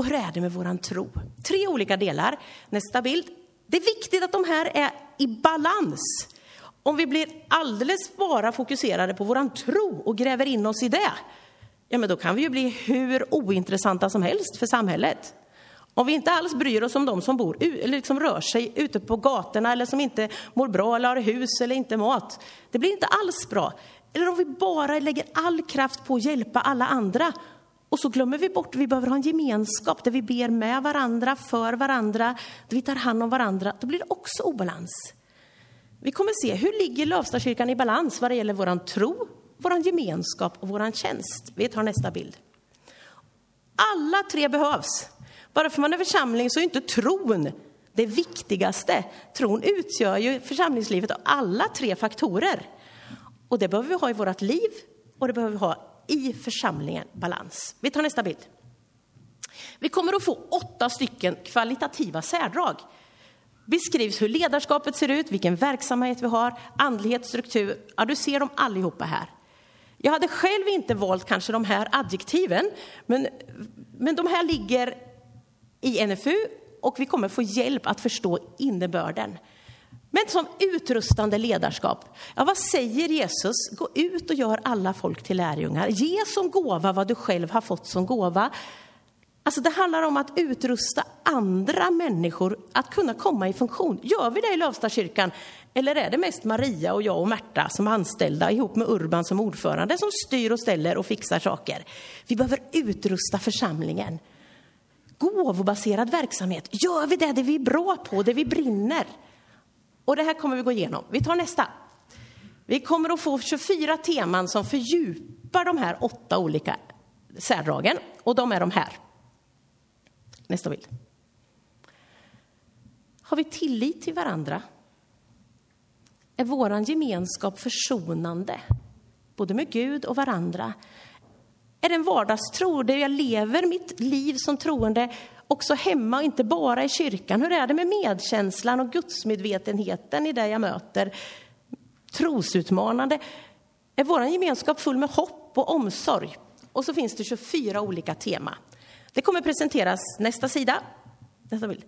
Och hur är det med våran tro? Tre olika delar. Nästa bild. Det är viktigt att de här är i balans. Om vi blir alldeles bara fokuserade på våran tro och gräver in oss i det, ja men då kan vi ju bli hur ointressanta som helst för samhället. Om vi inte alls bryr oss om de som bor, eller liksom rör sig ute på gatorna eller som inte mår bra eller har hus eller inte mat. Det blir inte alls bra. Eller om vi bara lägger all kraft på att hjälpa alla andra och så glömmer vi bort att vi behöver ha en gemenskap där vi ber med varandra, för varandra, där vi tar hand om varandra. Då blir det också obalans. Vi kommer se hur ligger Lövstakyrkan i balans vad det gäller vår tro, vår gemenskap och vår tjänst. Vi tar nästa bild. Alla tre behövs. Bara för man är församling så är inte tron det viktigaste. Tron utgör ju församlingslivet av alla tre faktorer. Och det behöver vi ha i vårt liv och det behöver vi ha i församlingen, balans. Vi tar nästa bild. Vi kommer att få åtta stycken kvalitativa särdrag. Beskrivs hur ledarskapet ser ut, vilken verksamhet vi har, andlighet, struktur. Ja, du ser dem allihopa här. Jag hade själv inte valt kanske de här adjektiven, men, men de här ligger i NFU och vi kommer få hjälp att förstå innebörden. Men som utrustande ledarskap, ja, vad säger Jesus? Gå ut och gör alla folk till lärjungar. Ge som gåva vad du själv har fått som gåva. Alltså det handlar om att utrusta andra människor att kunna komma i funktion. Gör vi det i Lövstakyrkan? Eller är det mest Maria och jag och Märta som anställda ihop med Urban som ordförande som styr och ställer och fixar saker? Vi behöver utrusta församlingen. Gåvobaserad verksamhet. Gör vi det, det vi är bra på, det vi brinner? Och det här kommer vi gå igenom. Vi tar nästa. Vi kommer att få 24 teman som fördjupar de här åtta olika särdragen. Och de är de här. Nästa bild. Har vi tillit till varandra? Är vår gemenskap försonande? Både med Gud och varandra. Är det en vardagstro där jag lever mitt liv som troende också hemma och inte bara i kyrkan? Hur är det med medkänslan och gudsmedvetenheten i det jag möter? Trosutmanande. Är vår gemenskap full med hopp och omsorg? Och så finns det 24 olika tema. Det kommer presenteras nästa sida. Nästa bild.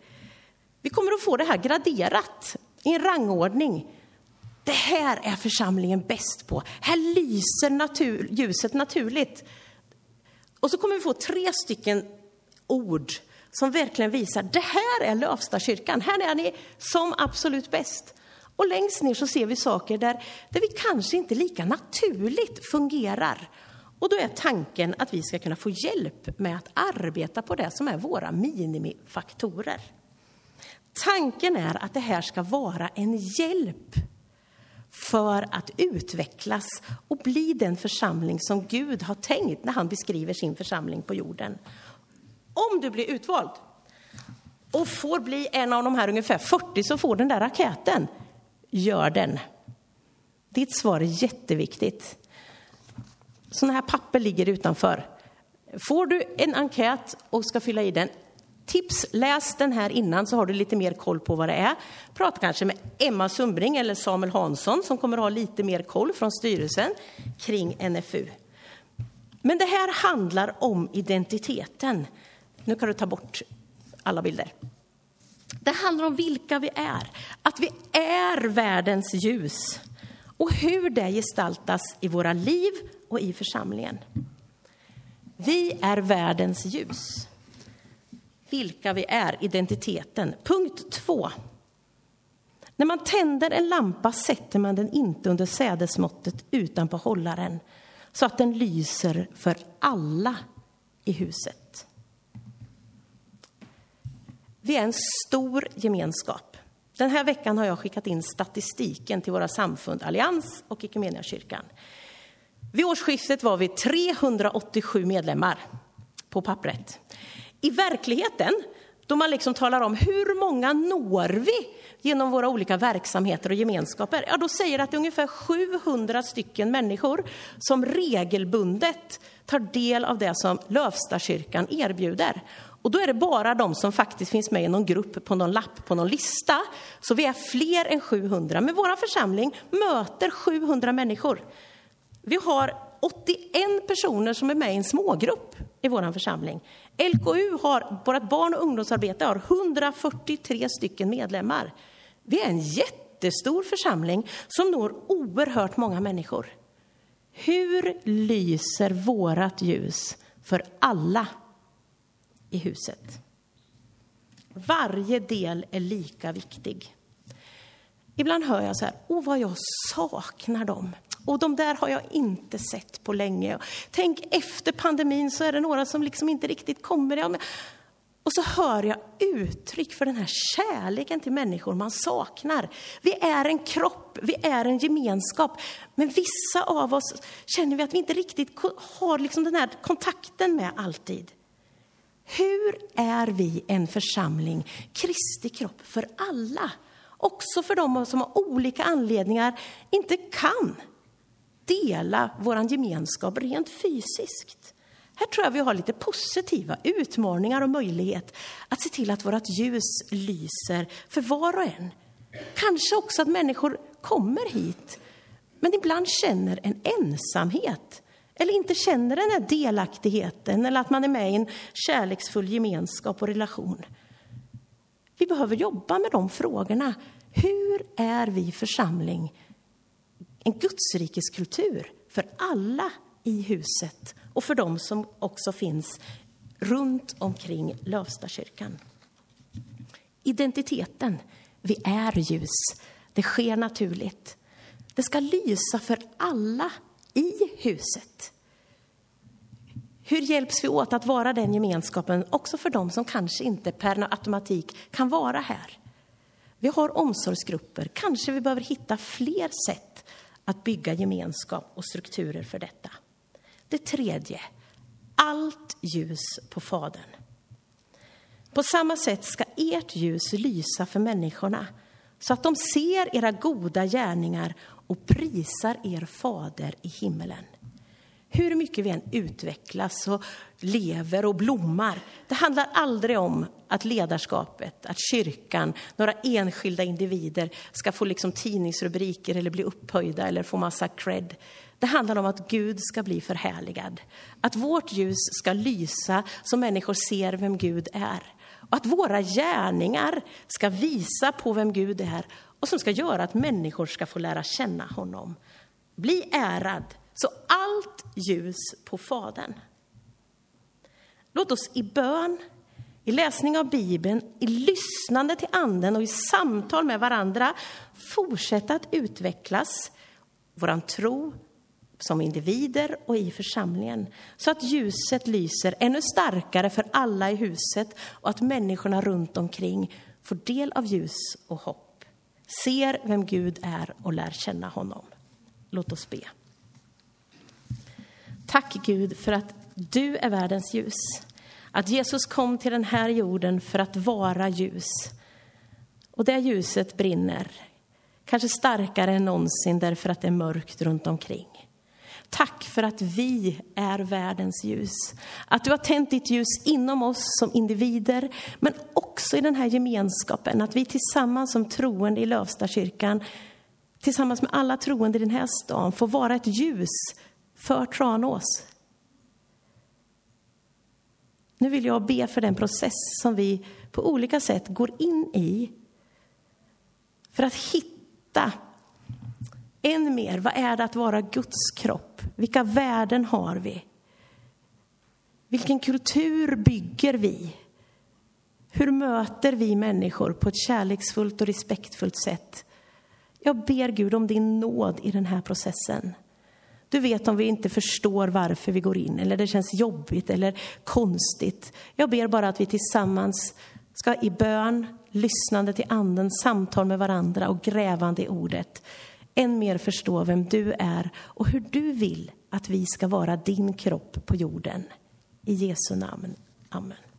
Vi kommer att få det här graderat i en rangordning. Det här är församlingen bäst på. Här lyser natur, ljuset naturligt. Och så kommer vi få tre stycken ord som verkligen visar det här är Lövstakyrkan. Här är ni som absolut bäst. Och längst ner så ser vi saker där, där vi kanske inte lika naturligt fungerar. Och då är tanken att vi ska kunna få hjälp med att arbeta på det som är våra minimifaktorer. Tanken är att det här ska vara en hjälp för att utvecklas och bli den församling som Gud har tänkt när han beskriver sin församling på jorden. Om du blir utvald och får bli en av de här ungefär 40 som får den där raketen, gör den. Ditt svar är jätteviktigt. Sådana här papper ligger utanför. Får du en enkät och ska fylla i den, tips, läs den här innan så har du lite mer koll på vad det är. Prata kanske med Emma Sumbring eller Samuel Hansson som kommer ha lite mer koll från styrelsen kring NFU. Men det här handlar om identiteten. Nu kan du ta bort alla bilder. Det handlar om vilka vi är, att vi är världens ljus och hur det gestaltas i våra liv och i församlingen. Vi är världens ljus. Vilka vi är, identiteten. Punkt två. När man tänder en lampa sätter man den inte under sädesmåttet utan på hållaren så att den lyser för alla i huset. Vi är en stor gemenskap. Den här veckan har jag skickat in statistiken till våra samfund Allians och Equmeniakyrkan. Vid årsskiftet var vi 387 medlemmar på pappret. I verkligheten, då man liksom talar om hur många når vi genom våra olika verksamheter och gemenskaper, ja då säger det att det är ungefär 700 stycken människor som regelbundet tar del av det som Lövstakyrkan erbjuder. Och då är det bara de som faktiskt finns med i någon grupp, på någon lapp, på någon lista. Så vi är fler än 700. Men vår församling möter 700 människor. Vi har 81 personer som är med i en smågrupp i vår församling. LKU har, vårt barn och ungdomsarbete har 143 stycken medlemmar. Vi är en jättestor församling som når oerhört många människor. Hur lyser vårat ljus för alla i huset? Varje del är lika viktig. Ibland hör jag så här, åh vad jag saknar dem. Och de där har jag inte sett på länge. Tänk efter pandemin så är det några som liksom inte riktigt kommer. Och så hör jag uttryck för den här kärleken till människor man saknar. Vi är en kropp, vi är en gemenskap. Men vissa av oss känner vi att vi inte riktigt har liksom den här kontakten med alltid. Hur är vi en församling, Kristi kropp, för alla? Också för de som av olika anledningar inte kan dela vår gemenskap rent fysiskt. Här tror jag vi har lite positiva utmaningar och möjlighet att se till att vårt ljus lyser för var och en. Kanske också att människor kommer hit, men ibland känner en ensamhet eller inte känner den här delaktigheten eller att man är med i en kärleksfull gemenskap och relation. Vi behöver jobba med de frågorna. Hur är vi församling? En gudsrikeskultur för alla i huset och för dem som också finns runt omkring Lövstakyrkan. Identiteten. Vi är ljus. Det sker naturligt. Det ska lysa för alla i huset. Hur hjälps vi åt att vara den gemenskapen också för dem som kanske inte per automatik kan vara här? Vi har omsorgsgrupper. Kanske vi behöver hitta fler sätt att bygga gemenskap och strukturer för detta. Det tredje, allt ljus på Fadern. På samma sätt ska ert ljus lysa för människorna så att de ser era goda gärningar och prisar er fader i himmelen. Hur mycket vi än utvecklas och lever och blommar, det handlar aldrig om att ledarskapet, att kyrkan, några enskilda individer ska få liksom tidningsrubriker eller bli upphöjda eller få massa cred. Det handlar om att Gud ska bli förhärligad. Att vårt ljus ska lysa så människor ser vem Gud är. Och att våra gärningar ska visa på vem Gud är och som ska göra att människor ska få lära känna honom. Bli ärad, så allt ljus på Fadern. Låt oss i bön, i läsning av Bibeln, i lyssnande till Anden och i samtal med varandra fortsätta att utvecklas, vår tro som individer och i församlingen så att ljuset lyser ännu starkare för alla i huset och att människorna runt omkring får del av ljus och hopp, ser vem Gud är och lär känna honom. Låt oss be. Tack Gud för att du är världens ljus. Att Jesus kom till den här jorden för att vara ljus. Och det ljuset brinner, kanske starkare än någonsin därför att det är mörkt runt omkring. Tack för att vi är världens ljus. Att du har tänt ditt ljus inom oss som individer, men också i den här gemenskapen. Att vi tillsammans som troende i Lövstakyrkan, tillsammans med alla troende i den här stan, får vara ett ljus för Tranås. Nu vill jag be för den process som vi på olika sätt går in i för att hitta än mer, vad är det att vara Guds kropp? Vilka värden har vi? Vilken kultur bygger vi? Hur möter vi människor på ett kärleksfullt och respektfullt sätt? Jag ber Gud om din nåd i den här processen. Du vet om vi inte förstår varför vi går in, eller det känns jobbigt eller konstigt. Jag ber bara att vi tillsammans ska i bön, lyssnande till Anden, samtal med varandra och grävande i ordet än mer förstå vem du är och hur du vill att vi ska vara din kropp på jorden. I Jesu namn. Amen.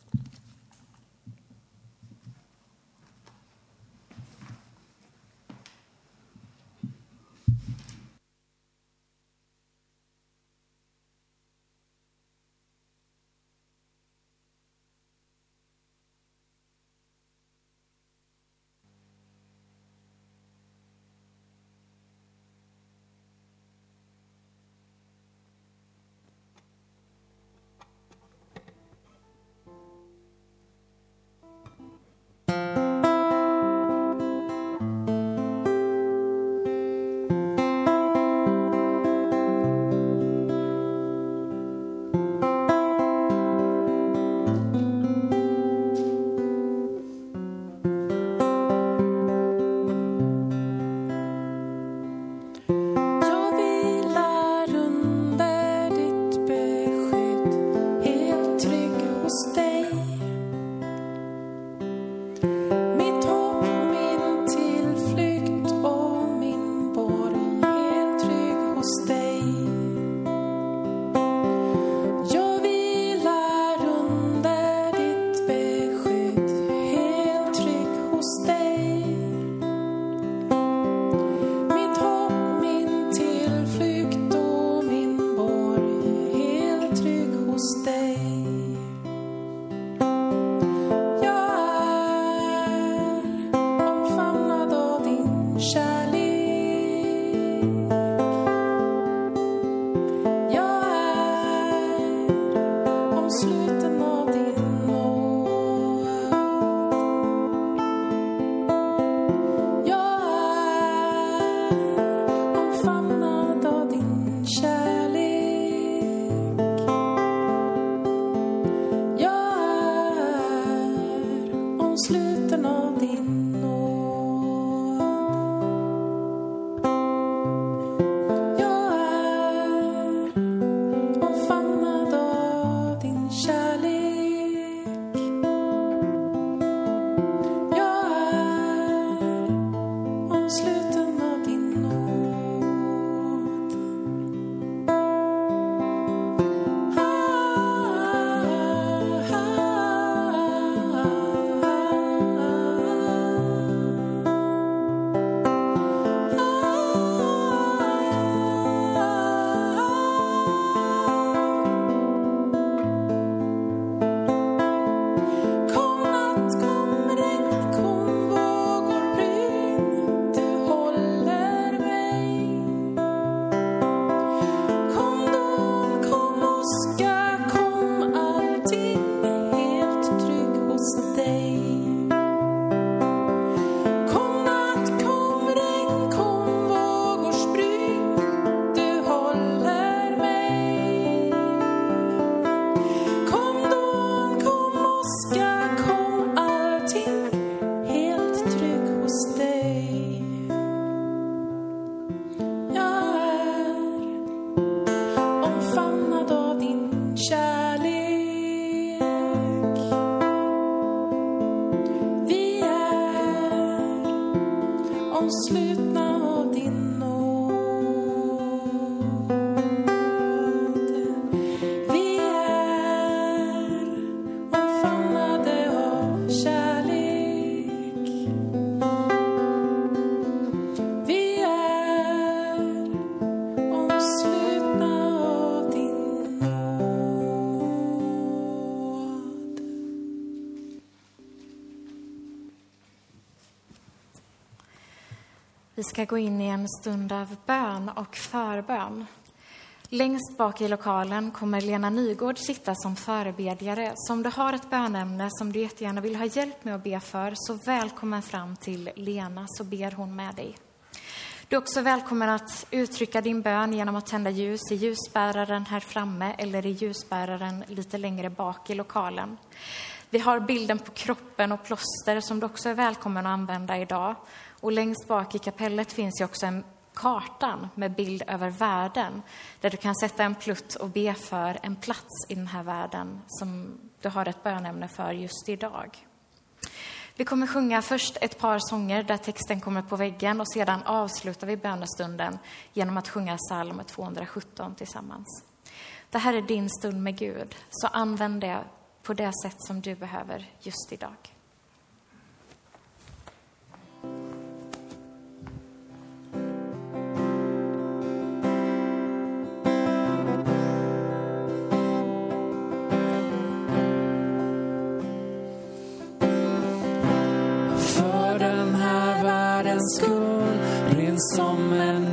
slit gå in i en stund av bön och förbön. Längst bak i lokalen kommer Lena Nygård sitta som förebedjare. Så om du har ett bönämne som du jättegärna vill ha hjälp med att be för, så välkommen fram till Lena så ber hon med dig. Du är också välkommen att uttrycka din bön genom att tända ljus i ljusbäraren här framme eller i ljusbäraren lite längre bak i lokalen. Vi har bilden på kroppen och plåster som du också är välkommen att använda idag. Och längst bak i kapellet finns ju också en kartan med bild över världen där du kan sätta en plutt och be för en plats i den här världen som du har ett bönämne för just idag. Vi kommer sjunga först ett par sånger där texten kommer på väggen och sedan avslutar vi bönestunden genom att sjunga psalm 217 tillsammans. Det här är din stund med Gud, så använd det på det sätt som du behöver just idag. skull, ren som en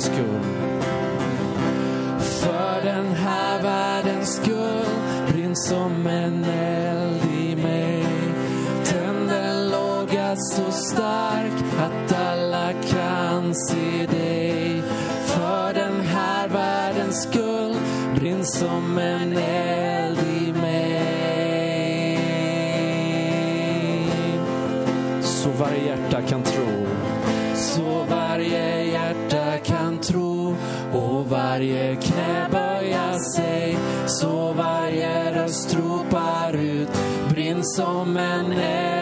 School. och varje knä böja sig så varje röst ropar ut brinn som en eld.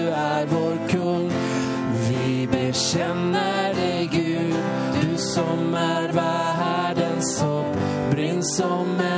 är vår kung. Vi bekänner dig Gud, du som är världens hopp, brinn som en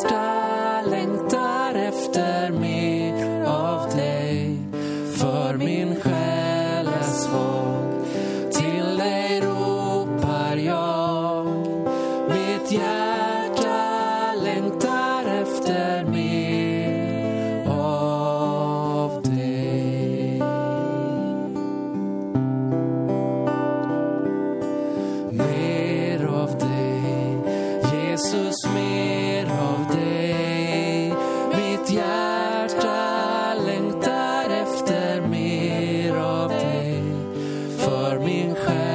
stop. 海